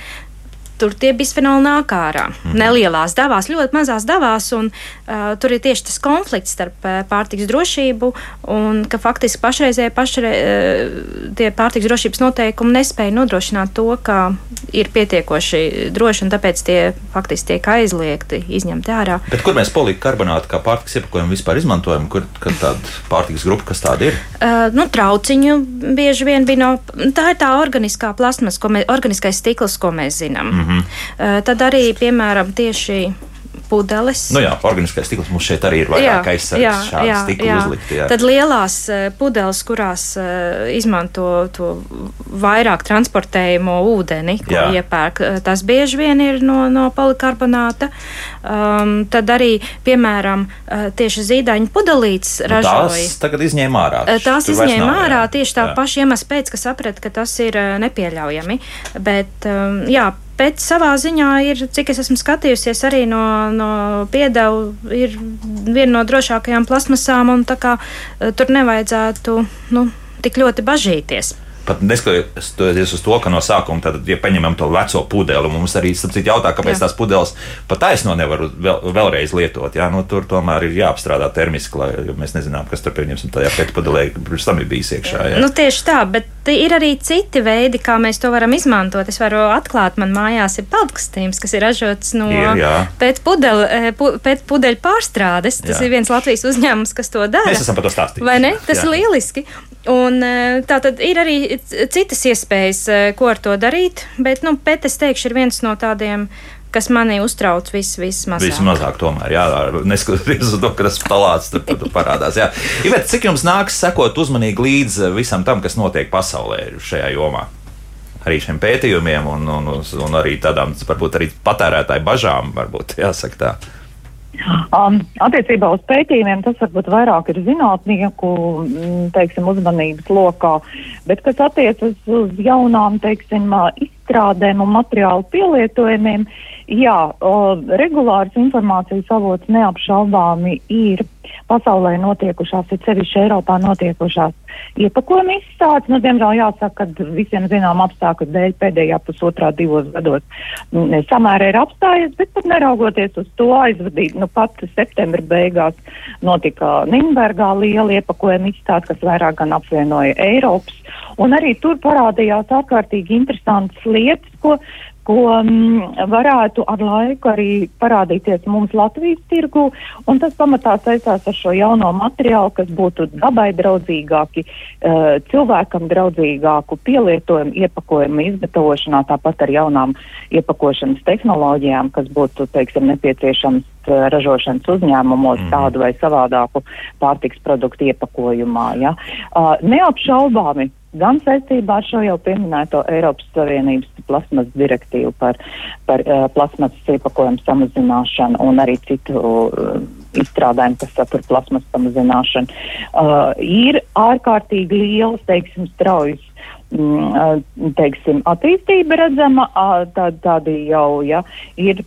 tur tie bisfenoli nāk ārā. -hmm. Nelielās devās, ļoti mazās devās, un uh, tur ir tieši tas konflikts starp uh, pārtiks drošību un ka faktiski pašreizēji pašre, uh, pārtiks drošības noteikumi nespēja nodrošināt to, ka ir pietiekoši droši, un tāpēc tie faktiski tiek aizliegti, izņemti ārā. Bet kur mēs polikarbonātu kā pārtiks iepakojumu vispār izmantojam? Kur tāda pārtiks grupa, kas tāda ir? Uh, nu, trauciņu bieži vien bija no, tā ir tā organiskā plasmas, ko mēs, organiskais stikls, ko mēs zinām. Mm -hmm. Tad arī, piemēram, tieši pudeles. Nu jā, organiskais stikls mums šeit arī ir vairāk aizsardzības šādas stikla uzlikti. Jā. Tad lielās pudeles, kurās izmanto to vairāk transportējumu ūdeni, ko jā. iepērk, tas bieži vien ir no, no polikarbonāta. Um, tad arī, piemēram, tieši zīdaiņu pudelītes nu, ražoja. Tās tagad izņēma ārā. Tās izņēma nav, ārā jā. tieši tā jā. paša iemesla pēc, ka saprata, ka tas ir nepieļaujami. Bet, um, jā, Bet savā ziņā ir, cik es esmu skatījusies, arī no, no piedevu, ir viena no drošākajām plasmasām, un tā kā eh, tur nevajadzētu nu, tik ļoti bažīties pat neskatoties uz to, ka no sākuma, tad, ja paņemam to veco pudeli, mums arī sapcīt jautā, kāpēc jā. tās pudeles pat taisno nevar vēl, vēlreiz lietot. Jā, nu, tur tomēr ir jāapstrādā termiski, lai mēs nezinām, kas tur pieņemsim tajā pēcpudelē, kurš tam ir bijis iekšā. Jā. Nu, tieši tā, bet ir arī citi veidi, kā mēs to varam izmantot. Es varu atklāt, man mājās ir peldkastīms, kas ir ražots no pēcpudeļu pēc pudeļu pārstrādes. Tas jā. ir viens Latvijas uzņēmums, kas to dara. Mēs esam par to stāstījuši. Vai ne? Tas jā. ir lieliski. Un, e, tā tad ir arī citas iespējas, e, ko ar to darīt, bet, nu, pēc es teikšu, ir viens no tādiem kas manī uztrauc vis, vismazāk. Vismazāk, tomēr, jā, neskatoties uz to, ka tas palāts tur, tur parādās. Jā. Ivet, cik jums nāks sekot uzmanīgi līdz visam tam, kas notiek pasaulē šajā jomā? Arī šiem pētījumiem, un, un, un arī tādām, varbūt arī patērētāju bažām, varbūt jāsaka tā. Um, attiecībā uz pētījumiem tas varbūt vairāk ir zinātnieku mm, teiksim, uzmanības lokā, bet kas attiecas uz jaunām teiksim, izstrādēm un materiālu pielietojumiem, jā, o, regulārs informācijas avots neapšaubāmi ir pasaulē notiekušās, ir sevišķi Eiropā notiekušās iepakojuma izstādes. Nu, diemžēl jāsaka, ka visiem zinām apstākļu dēļ pēdējā pusotrā divos gados mm, samērā ir apstājies, bet pat neraugoties uz to aizvadīt, nu pat septembra beigās notika Nimbergā liela iepakojuma izstāde, kas vairāk gan apvienoja Eiropas. Un arī tur parādījās ārkārtīgi interesantas lietas, ko ko um, varētu ar laiku arī parādīties mums Latvijas tirgu. Tas pamatā saistās ar šo jauno materiālu, kas būtu dabai draudzīgāki, uh, cilvēkam draudzīgāku pielietojumu, iepakojumu izgatavošanā, tāpat ar jaunām iepakošanas tehnoloģijām, kas būtu teiksim, nepieciešams uh, ražošanas uzņēmumos mm. tādu vai savādāku pārtiks produktu iepakojumā. Ja? Uh, neapšaubāmi gan saistībā ar šo jau pieminēto Eiropas Savienības plasmas direktīvu par, par uh, plasmasas iepakojumu samazināšanu un arī citu uh, izstrādājumu, kas satur plasmas samazināšanu, uh, ir ārkārtīgi liels, teiksim, straujas mm, teiksim, attīstība redzama, tā, tādi jau ja, ir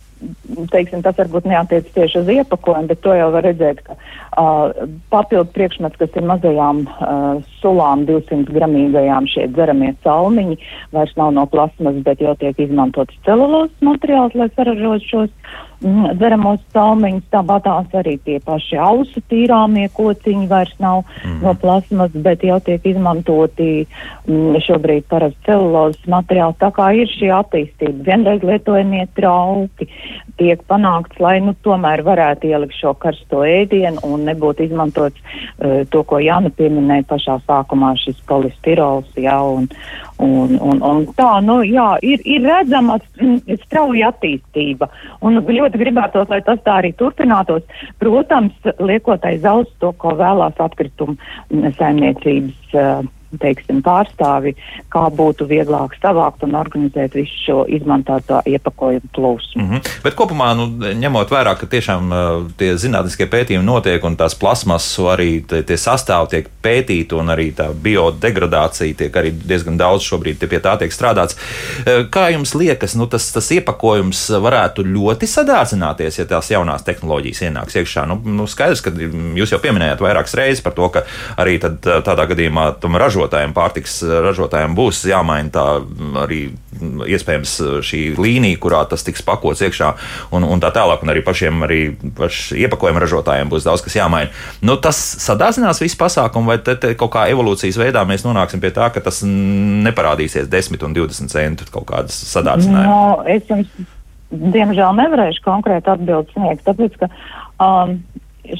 teiksim, tas varbūt neatiec tieši uz iepakojumu, bet to jau var redzēt, ka uh, papildu priekšmets, kas ir mazajām uh, sulām, 200 gramīgajām šie dzeramie salmiņi, vairs nav no plasmas, bet jau tiek izmantots celulozes materiāls, lai saražot šos mm, dzeramos salmiņus. Tāpatās arī tie paši ausu tīrāmie kociņi vairs nav mm. no plasmas, bet jau tiek izmantoti mm, šobrīd parasti celulozes materiāli. Tā kā ir šī attīstība, vienreiz lietojamie trauki, tiek panākts, lai nu, tomēr varētu ielikt šo karsto ēdienu un nebūtu izmantots uh, to, ko Jāna pieminēja pašā sākumā, šis polistirols. Jā, un, un, un, un tā, nu, jā, ir, ir redzama strauja attīstība. Un ļoti gribētos, lai tas tā arī turpinātos. Protams, liekot aiz auss to, ko vēlās atkritumu saimniecības. Uh, teiksim, pārstāvi, kā būtu vieglāk savākt un organizēt visu šo izmantoto iepakojumu plūsmu. Mm -hmm. Bet kopumā, nu, ņemot vērā, ka tiešām tie zinātniskie pētījumi notiek un tās plasmasas arī tie, tie sastāvi tiek pētīti un arī tā biodegradācija tiek arī diezgan daudz šobrīd pie tā tiek strādāts. Kā jums liekas, nu, tas, tas iepakojums varētu ļoti sadārdzināties, ja tās jaunās tehnoloģijas ienāks iekšā? Nu, nu, skaidrs, ka jūs jau pieminējāt vairākas reizes par to, ka arī tad, tādā gadījumā tam ražotājiem ražotājiem, pārtiks ražotājiem būs jāmaina tā arī iespējams šī līnija, kurā tas tiks pakots iekšā un, un tā tālāk. Un arī pašiem arī paš iepakojuma ražotājiem būs daudz kas jāmaina. Nu, tas sadāzinās visu pasākumu, vai te, te kaut kā evolūcijas veidā mēs nonāksim pie tā, ka tas neparādīsies 10 un 20 centu kaut kādas sadārdzinājumi? No, jums, diemžēl, nevarēšu konkrēti atbildi sniegt, tāpēc, ka um,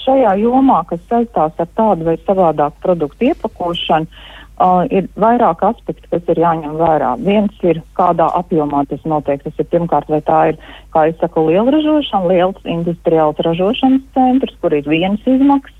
šajā jomā, kas saistās ar tādu vai savādāku produktu iepakošanu, uh, ir vairāk aspekti, kas ir jāņem vērā. Viens ir, kādā apjomā tas notiek. Tas ir pirmkārt, vai tā ir, kā es saku, liela ražošana, liels industriāls ražošanas centrs, kur ir vienas izmaksas.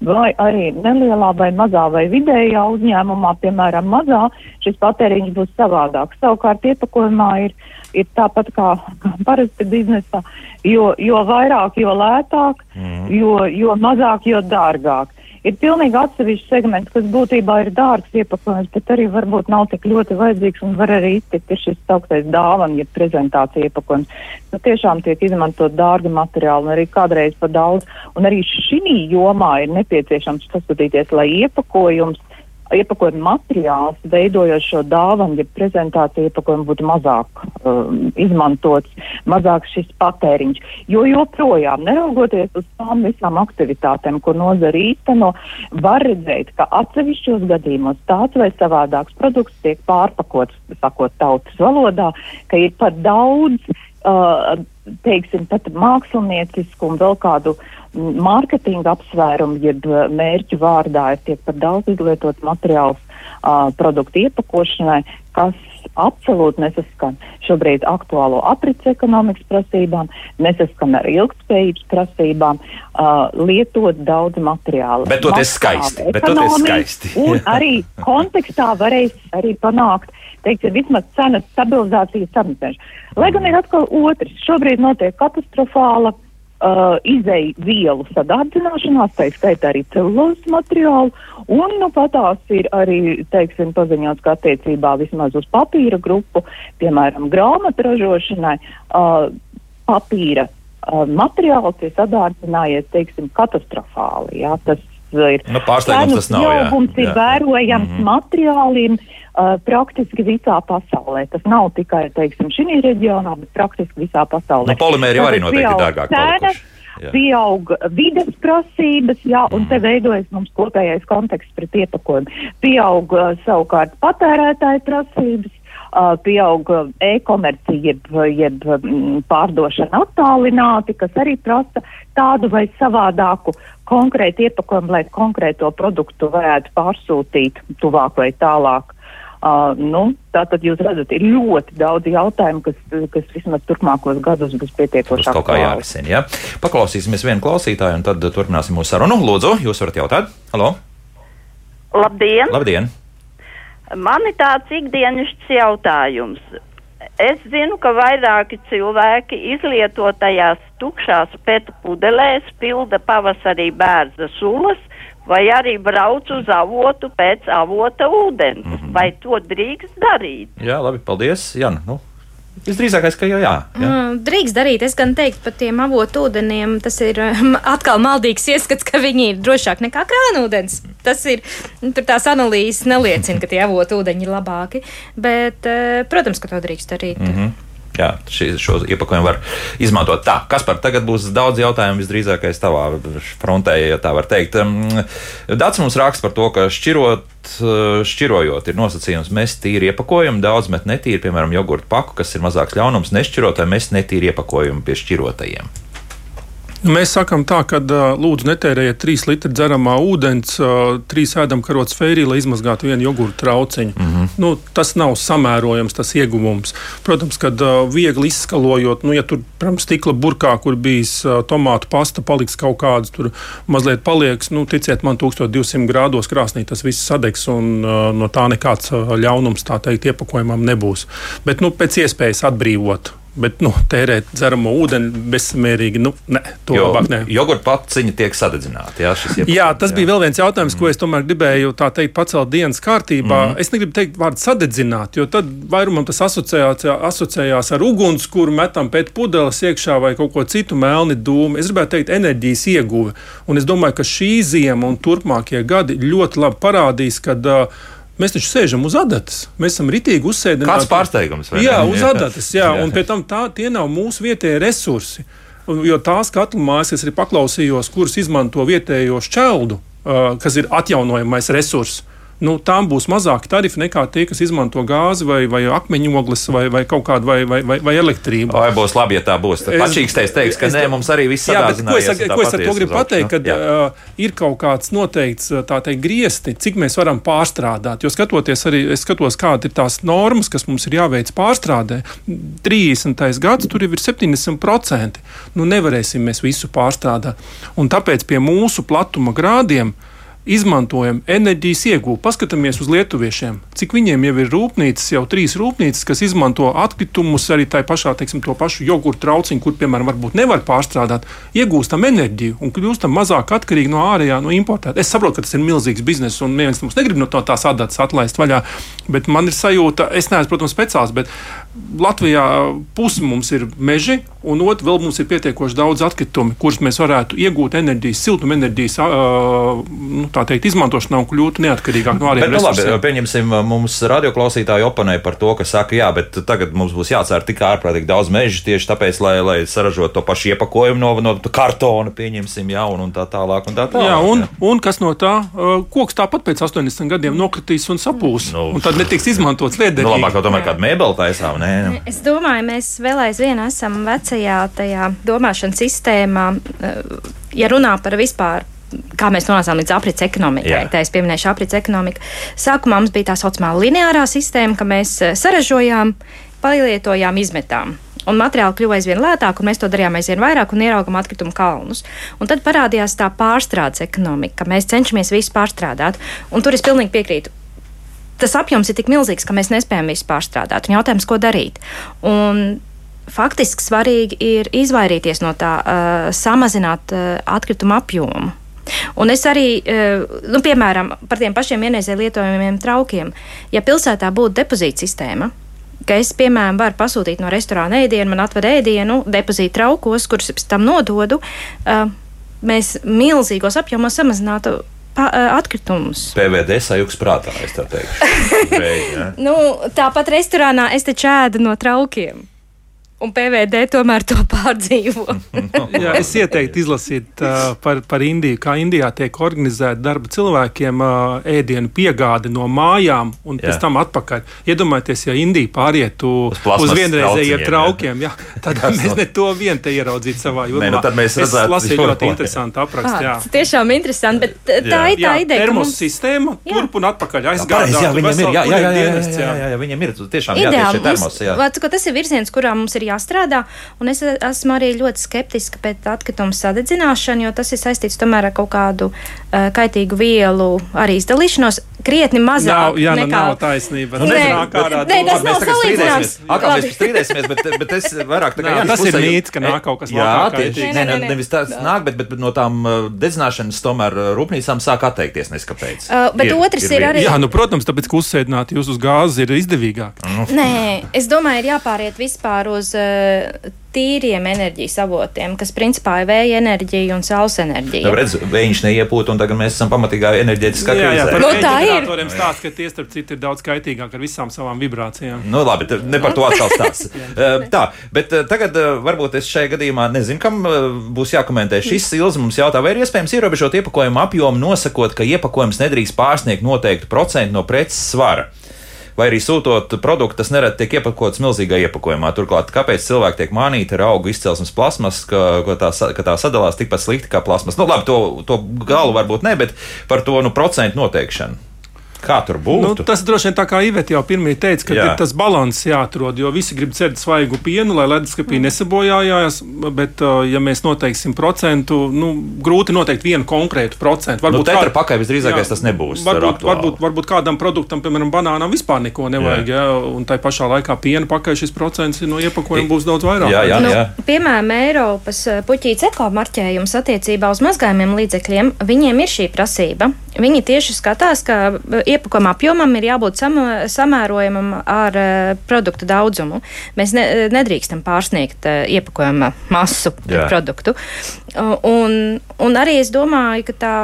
Vai arī nelielā vai mazā vai vidējā uzņēmumā, piemēram, mazā, šis patēriņš būs savādāks. Savukārt iepakojumā ir, ir tāpat kā, kā parasti biznesā, jo, jo vairāk, jo lētāk, mm. jo, jo mazāk, jo dārgāk ir pilnīgi atsevišķs segments, kas būtībā ir dārgs iepakojums, bet arī varbūt nav tik ļoti vajadzīgs un var arī iztikt ir šis sauktais dāvana, ja prezentācija iepakojums. Nu, tiešām tiek izmantot dārgi materiāli un arī kādreiz par daudz. Un arī šī jomā ir nepieciešams paskatīties, lai iepakojums iepakojuma materiāls, veidojot šo dāvanu, ja prezentācija iepakojuma būtu mazāk um, izmantots, mazāk šis patēriņš. Jo joprojām, neraugoties uz tām visām aktivitātēm, ko nozara īsteno, var redzēt, ka atsevišķos gadījumos tāds vai savādāks produkts tiek pārpakots, sakot tautas valodā, ka ir pat daudz, uh, teiksim, pat māksliniecisku un vēl kādu mārketinga apsvērumu, jeb eh, mērķu vārdā ir tiek par daudz izlietot materiāls uh, produktu iepakošanai, kas absolūti nesaskan šobrīd aktuālo aprits ekonomikas prasībām, nesaskan ar ilgspējības prasībām, uh, lietot daudz materiālu. Bet to tas skaisti. Bet to tas skaisti. un arī kontekstā varēs arī panākt, teiksim, vismaz cenas stabilizācijas samazināšanu. Lai gan ir atkal otrs, šobrīd notiek katastrofāla uh, izēju vielu sadārdzināšanās, tā skaitā arī celulozes materiālu, un nu patās ir arī, teiksim, paziņots, ka attiecībā vismaz uz papīra grupu, piemēram, grāmatu ražošanai, uh, papīra uh, materiāls ir sadārdzinājies, teiksim, katastrofāli. Jā, tas ir. Nu, pārsteigums tas nav. Pieaugums ir vērojams mm -hmm. materiāliem uh, praktiski visā pasaulē. Tas nav tikai, teiksim, šī reģionā, bet praktiski visā pasaulē. Nu, polimēri jau arī noteikti dārgāk. Cenas, Jā. pieaug vides prasības, jā, un te veidojas mums kopējais konteksts pret iepakojumu. Pieaug uh, savukārt patērētāju prasības, uh, pieaug e-komercija, jeb, jeb pārdošana attālināti, kas arī prasa tādu vai savādāku konkrētu iepakojumu, lai konkrēto produktu varētu pārsūtīt tuvāk vai tālāk. Uh, nu, tātad jūs redzat, ir ļoti daudz jautājumu, kas, kas vismaz turpmākos gados būs pietiekoši. Kaut kā jārisina, jā. Ja? Paklausīsimies vienu klausītāju un tad turpināsim mūsu sarunu. Lūdzu, jūs varat jautāt? Halo! Labdien! Labdien. Man ir tāds ikdienišķs jautājums. Es zinu, ka vairāki cilvēki izlietotajās tukšās pēta pudelēs pilda pavasarī bērza sulas, vai arī brauc uz avotu pēc avota ūdens. Mm -hmm. Vai to drīkst darīt? Jā, labi, paldies. Jā, nu. Visdrīzākais, ka jau jā. jā. Mm, drīkst darīt. Es gan teiktu, par tiem avotu ūdeniem tas ir um, atkal maldīgs ieskats, ka viņi ir drošāk nekā krānūdens. Tas ir, nu, tur tās analīzes neliecina, ka tie avotu ūdeņi ir labāki. Bet, uh, protams, ka to drīkst darīt. Mm -hmm jā, šī, šo iepakojumu var izmantot. Tā, kas par tagad būs daudz jautājumu visdrīzākais tavā frontē, ja tā var teikt. Dats mums raksta par to, ka šķirot, šķirojot ir nosacījums mest tīri iepakojumu, daudz met netīri, piemēram, jogurtu paku, kas ir mazāks ļaunums, nešķirot vai mest netīri iepakojumu pie šķirotajiem. Mēs sakām tā, ka lūdzu netērējiet 3 litru dzeramā ūdens, 3 ēdamkarotes fērī, lai izmazgātu vienu jogurtu trauciņu. Mm -hmm. nu, tas nav samērojams, tas ieguvums. Protams, kad viegli izskalojot, nu, ja tur, piemēram, stikla burkā, kur bijis tomātu pasta, paliks kaut kāds tur mazliet palieks, nu, ticiet man, 1200 grādos krāsnī tas viss sadegs un no tā nekāds ļaunums, tā teikt, iepakojumam nebūs. Bet, nu, pēc iespējas atbrīvot Bet nu, tērēt dzeramo ūdeni bezsamērīgi, nu, ne, to jo, labāk nē. Jogurta paciņa tiek sadedzināta. Jā, jā, tas jā. bija vēl viens jautājums, mm. ko es tomēr gribēju teikt, pacelt dienas kārtībā. Mm. Es negribu teikt vārdu sadedzināt, jo tad vairumam tas asociējās, ar uguns, kuru metam pēc pudeles iekšā vai kaut ko citu melni dūmu. Es gribētu teikt, enerģijas ieguve. Un es domāju, ka šī ziema un turpmākie gadi ļoti labi parādīs, ka uh, Mēs taču sēžam uz adatas. Mēs esam ritīgi uzsēdināti. Kāds pārsteigums? Jā, uz adatas. Jā, jā. un pēc tam tā, tie nav mūsu vietējie resursi. Jo tās katlu mājas, es arī paklausījos, kuras izmanto vietējo šķeldu, kas ir atjaunojamais resurss nu, tām būs mazāki tarifi nekā tie, kas izmanto gāzi vai, vai akmeņogles vai, vai kaut kādu vai, vai, vai, vai elektrību. Vai būs labi, ja tā būs? Tad pašīkstēs teiks, ka es, nē, mums arī viss ir ko es, ko es ar to gribu pateikt, kad uh, ir kaut kāds noteikts teikt, griesti, cik mēs varam pārstrādāt. Jo skatoties arī, es skatos, kāda ir tās normas, kas mums ir jāveic pārstrādē. 30. gads tur jau ir 70%. Nu, nevarēsim mēs visu pārstrādāt. Un tāpēc pie mūsu platuma grādiem uh, izmantojam enerģijas iegūšanu. Paskatāmies uz lietuviešiem, cik viņiem jau ir rūpnīcas, jau trīs rūpnīcas, kas izmanto atkritumus arī tajā pašā, teiksim, to pašu jogurtu trauciņu, kur, piemēram, varbūt nevar pārstrādāt, iegūstam enerģiju un kļūstam mazāk atkarīgi no ārējā, no importēta. Es saprotu, ka tas ir milzīgs bizness un neviens mums negrib no tā tās adatas atlaist vaļā, bet man ir sajūta, es neesmu, protams, speciālists, bet Latvijā pusi mums ir meži, un otrs vēl mums ir pietiekoši daudz atkritumu, kurus mēs varētu iegūt enerģijas, siltumenerģijas nu, teikt, izmantošanā un kļūt neatkarīgāk no ārējiem nu resursiem. Labi, pieņemsim, mums radioklausītāji oponē par to, ka saka, jā, bet tagad mums būs jācēr tik ārprātīgi daudz mežu tieši tāpēc, lai, lai saražotu to pašu iepakojumu no, no kartona, pieņemsim, jā, un, un tā tālāk. Un tā tālāk jā, un, jā. un kas no tā, koks tāpat pēc 80 gadiem nokritīs un sapūs, nu, un tad netiks izmantots liederīgi. Nu, labāk, tomēr kādu mēbeli taisām nē. Nu. Es domāju, mēs vēl aizvien esam vecajā tajā domāšanas sistēmā, eh, ja runā par vispār kā mēs nonācām līdz aprits ekonomikai. Tā es pieminēšu aprits ekonomiku. Sākumā mums bija tā saucamā lineārā sistēma, ka mēs eh, saražojām, palietojām, izmetām. Un materiāli kļuva aizvien lētāk, un mēs to darījām aizvien vairāk un ieraugām atkritumu kalnus. Un tad parādījās tā pārstrādes ekonomika, ka mēs cenšamies visu pārstrādāt. Un tur es pilnīgi piekrītu tas apjoms ir tik milzīgs, ka mēs nespējam visu pārstrādāt. Un jautājums, ko darīt? Un faktiski svarīgi ir izvairīties no tā, uh, samazināt uh, atkritumu apjomu. Un es arī, uh, nu, piemēram, par tiem pašiem ienēzē lietojamiem traukiem, ja pilsētā būtu depozīta sistēma, ka es, piemēram, varu pasūtīt no restorāna ēdienu, man atved ēdienu, depozīta traukos, kurus pēc tam nododu, uh, mēs milzīgos apjomos samazinātu atkritumus. PVD sajūgs prātā, es tā teikšu. Reiz, ja? nu, tāpat restorānā es taču ēdu no traukiem. Un PVD tomēr to pārdzīvo. Jā, es ieteiktu izlasīt uh, par, par Indiju, kā Indijā tiek organizēta darba cilvēkiem uh, ēdienu piegāde no mājām un Jā. pēc tam atpakaļ. Iedomājieties, ja Indija pārietu Uz uz, vienreizējiem traukiem, jā, tad Tas mēs no- ne to vien te ieraudzītu savā jūrā. Nē, nu tad mēs redzētu es lasīju šo- ļoti interesantu aprakstu. jā. Ah, tas tiešām interesanti, bet tā Jā. ir tā Jā, ideja. termos mums- sistēma, Jā. turp un atpakaļ Jā, pareizi, jā, aizgādāt. viņiem ir, jā, jā, jā, jā, jā, jā, jā, jā, viņiem ir tiešām jātiek Ideāli. šie termosi, jā. Mums, tas ir virziens, kurā mums ir jāstrādā. Un es esmu arī ļoti skeptiska pret atkritumu sadedzināšanu, jo tas ir saistīts tomēr ar kaut kādu kaitīgu vielu arī izdalīšanos. Krietni mazāk Nav, jā, nu nekā nav taisnība. Nu, nē, ārā nē, tas nav salīdzināms. Atkal Labi. mēs strīdēsimies, bet, bet es vairāk tā kā Jā, tas ir pusē- mīts, ka nāk kaut kas Jā, tieši. Nē, Nē, nē, nevis tāds nāk, bet, bet, bet no tām uh, dedzināšanas tomēr uh, rūpnīcām sāk atteikties neskapēc. Uh, bet otrs ir arī- Jā, nu, protams, tāpēc, ka uzsēdināt jūs uz gāzes ir izdevīgāk. Nē, es domāju, ir jāpāriet vispār uz uh, tīriem enerģijas avotiem, kas principā ir vēja enerģija un saules enerģija. Nu, redz, viņš neiepūt, un tagad mēs esam pamatīgā enerģētiskā Jā, jā, krīzē. par Nu, tā ir. ģeneratoriem stāsta, ka tie starp citu ir daudz kaitīgāk ar visām savām vibrācijām. Nu, labi, ne par to atkal stāsts. Uh, tā, bet uh, tagad uh, varbūt es šajā gadījumā nezinu, kam būs jākomentē. Šis ilgs mums jautā, vai ir iespējams ierobežot iepakojumu apjomu, nosakot, ka iepakojums nedrīkst pārsniegt noteiktu procentu no preces svara. Vai arī sūtot produktu, tas nereti tiek iepakots milzīgā iepakojumā. Turklāt, kāpēc cilvēki tiek mānīti ar augu izcelsmes plasmas, ka, ka, tā, ka tā sadalās tikpat slikti kā plasmas? Nu, labi, to, to galu varbūt ne, bet par to nu, procentu noteikšanu. Kā tur Nu, būtu? tas droši vien tā kā Iveta jau pirmie teica, ka Jā. ir tas līdzsvars jāatrod, jo visi grib dzert svaigu pienu, lai leduskapī mm. nesabojājās. Bet, uh, ja mēs noteiksim procentu, nu, grūti noteikt vienu konkrētu procentu. Nu, tetra kād- pakaļ visdrīzākais Jā, tas nebūs. Varbūt, varbūt, varbūt kādam produktam, piemēram, banānam, vispār neko nevajag. Jā. Jā, un tā pašā laikā piena pakaļ šis procents no iepakojuma būs daudz vairāk. Jā, jā, Nu, jā. piemēram, Eiropas eh, puķītes ekomarķējums attiecībā uz mazgājumiem līdzekļiem, viņiem ir šī prasība. Viņi tieši skatās, ka eh, iepakojuma apjomam ir jābūt sama, samērojamam ar uh, produktu daudzumu. Mēs ne, nedrīkstam pārsniegt uh, iepakojuma masu produktu. Uh, un, un arī es domāju, ka tā,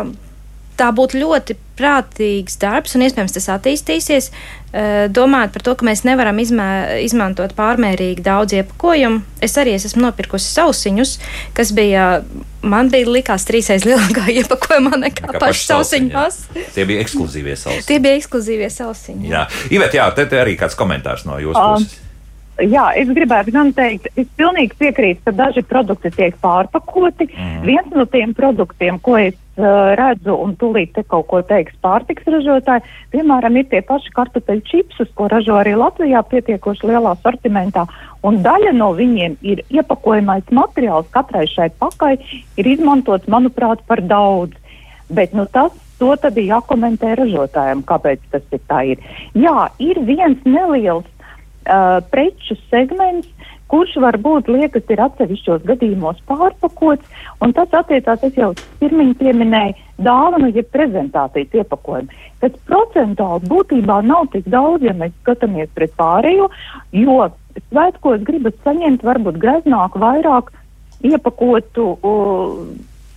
tā būtu ļoti prātīgs darbs, un iespējams tas attīstīsies. eh, Domājot par to, ka mēs nevaram izmē, izmantot pārmērīgi daudz iepakojumu. Es arī es esmu nopirkusi sausiņus, kas bija, man bija likās trīsreiz lielākā iepakojumā nekā Kā paši sausiņi, masa. Tie bija ekskluzīvie sausi. Tie bija ekskluzīvie sausiņi. Jā, Ivet, jā, te, te arī kāds komentārs no jūsu Um, puses. Jā, es gribētu gan teikt, es pilnīgi piekrītu, ka daži produkti tiek pārpakoti. Mm. Viens no tiem produktiem, ko es uh, redzu, un tūlīt te kaut ko teiks pārtiks ražotāji, piemēram, ir tie paši kartupeļu čipsus, ko ražo arī Latvijā pietiekoši lielā sortimentā. Un daļa no viņiem ir iepakojamais materiāls, katrai šai pakai ir izmantots, manuprāt, par daudz. Bet nu, tas to tad ir jākomentē ražotājiem, kāpēc tas ir tā ir. Jā, ir viens neliels uh, preču segments, kurš varbūt liekas ir atsevišķos gadījumos pārpakots, un tas attiecās, es jau pirmiņ pieminēju, dāvanu, jeb prezentācijas iepakojumu. Tas procentuāli būtībā nav tik daudz, ja mēs skatāmies pret pārējo, jo svētkos gribas saņemt varbūt greznāku, vairāk iepakotu uh,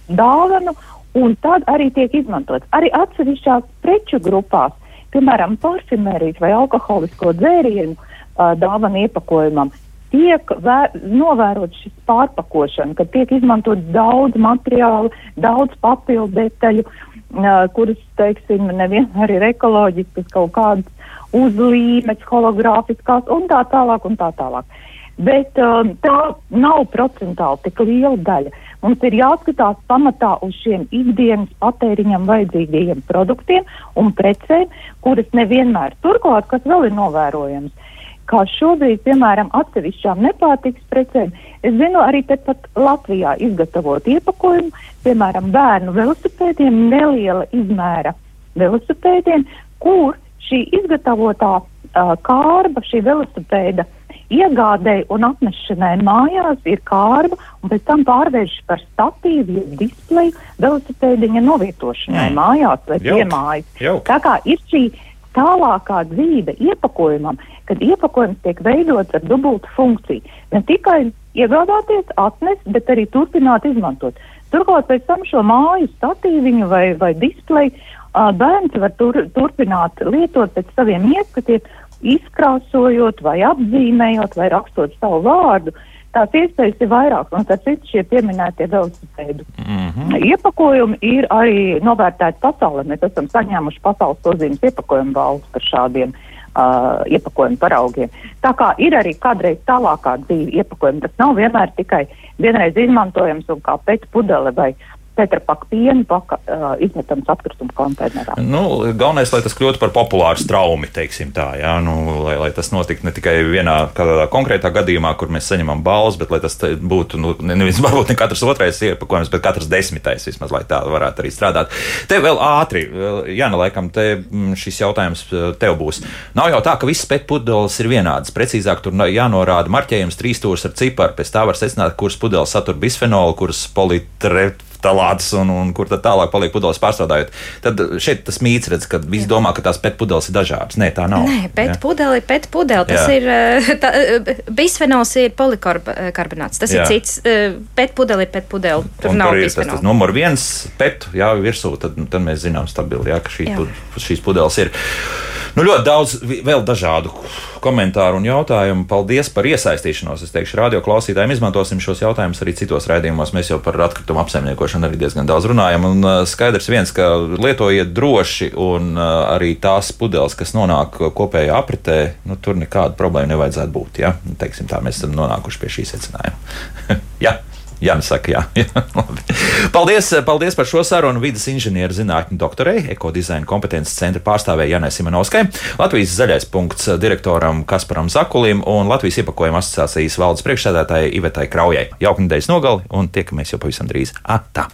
dāvanu, un tad arī tiek izmantots. Arī atsevišķās preču grupās, piemēram, parfimērijas vai alkoholisko dzērienu uh, dāvanu iepakojumam, tiek vē- novērots šis pārpakošana, ka tiek izmantot daudz materiālu, daudz papildu detaļu, uh, kuras, teiksim, nevienmēr ir ekoloģiskas, kaut kādas uzlīmes, hologrāfiskās un tā tālāk un tā tālāk. Bet um, tā nav procentuāli tik liela daļa. Mums ir jāskatās pamatā uz šiem ikdienas patēriņam vajadzīgajiem produktiem un precēm, kuras nevienmēr turklāt, kas vēl ir novērojams. Kā šobrīd, piemēram, atsevišķām nepārtiks precēm, es zinu arī tepat Latvijā izgatavot iepakojumu, piemēram, bērnu velosipēdiem, neliela izmēra velosipēdiem, kur šī izgatavotā uh, kārba, šī velosipēda iegādēji un atnešanai mājās ir kārba, un pēc tam pārvēršas par statīvu, jeb displeju velosipēdiņa novietošanai Mm. mājās vai piemājas. jauki. Tā kā ir šī tālākā dzīve iepakojumam, kad iepakojums tiek veidots ar dubultu funkciju. Ne tikai iegādāties, atnest, bet arī turpināt izmantot. Turklāt pēc tam šo māju statīviņu vai, vai displeju bērns var tur, turpināt lietot pēc saviem ieskatiem izkrāsojot, vai apzīmējot, vai rakstot savu vārdu. Tās iespējas ir vairākas, un tas cits šie pieminētie velosipēdu mm -hmm. iepakojumi ir arī novērtēti pasaulē. Mēs esam saņēmuši pasaules pazīmes iepakojumu balvas par šādiem uh, iepakojumu paraugiem. Tā kā ir arī kādreiz tālākā dzīve iepakojumi, tas nav vienmēr tikai vienreiz izmantojams un kā pēc pudele vai tetrapaka piena paka, uh, izmetams atkrituma konteinerā. Nu, galvenais, lai tas kļūtu par populāru straumi, teiksim tā, jā, nu, lai, lai tas notiktu ne tikai vienā konkrētā gadījumā, kur mēs saņemam balvas, bet lai tas būtu, nu, nevis varbūt ne katrs otrais iepakojums, bet katrs desmitais vismaz, lai tā varētu arī strādāt. Te vēl ātri, Jāna, laikam, te mm, šis jautājums tev būs. Nav jau tā, ka visas pēc pudeles ir vienādas. Precīzāk, tur jānorāda marķējums trīs stūris ar ciparu, pēc tā var secināt, kuras pudeles satur bisfenolu, kuras politrep talāts un, un kur tad tālāk paliek pudeles pārstrādājot. Tad šeit tas mīts redz, ka visi domā, ka tās pēc pudeles ir dažādas. Nē, tā nav. Nē, pēc pudeli ir pēc pudeli. Tas Jā. ir, eh, tā, eh, bisfenols ir polikarbonāts. Tas Jā. ir cits, eh, pēc pudeli ir pēc pudeli. Tur un nav tur ir tas, tas numur viens pet, jā, virsū, tad, tad mēs zinām stabili, jā, ka šī, jā. šīs pudeles ir. Nu, ļoti daudz vēl dažādu komentāru un jautājumu. Paldies par iesaistīšanos. Es teikšu, radio klausītājiem izmantosim šos jautājumus arī citos raidījumos. Mēs jau par atkritumu apsaimniekošanu arī diezgan daudz runājam. Un uh, skaidrs viens, ka lietojiet droši un uh, arī tās pudeles, kas nonāk kopējā apritē, nu, tur nekāda problēma nevajadzētu būt. Ja? Teiksim, tā mēs esam nonākuši pie šī secinājuma. ja? Jā, nu saka, jā. jā paldies, paldies par šo sarunu vidas inženieru zinātņu doktorei, ekodizaina kompetences centra pārstāvēja Janai Simonovskai, Latvijas zaļais punkts direktoram Kasparam Zakulim un Latvijas iepakojuma asociācijas valdes priekšsēdētājai Ivetai Kraujai. Jauka nedēļas nogali un tiekamies jau pavisam drīz. Atā!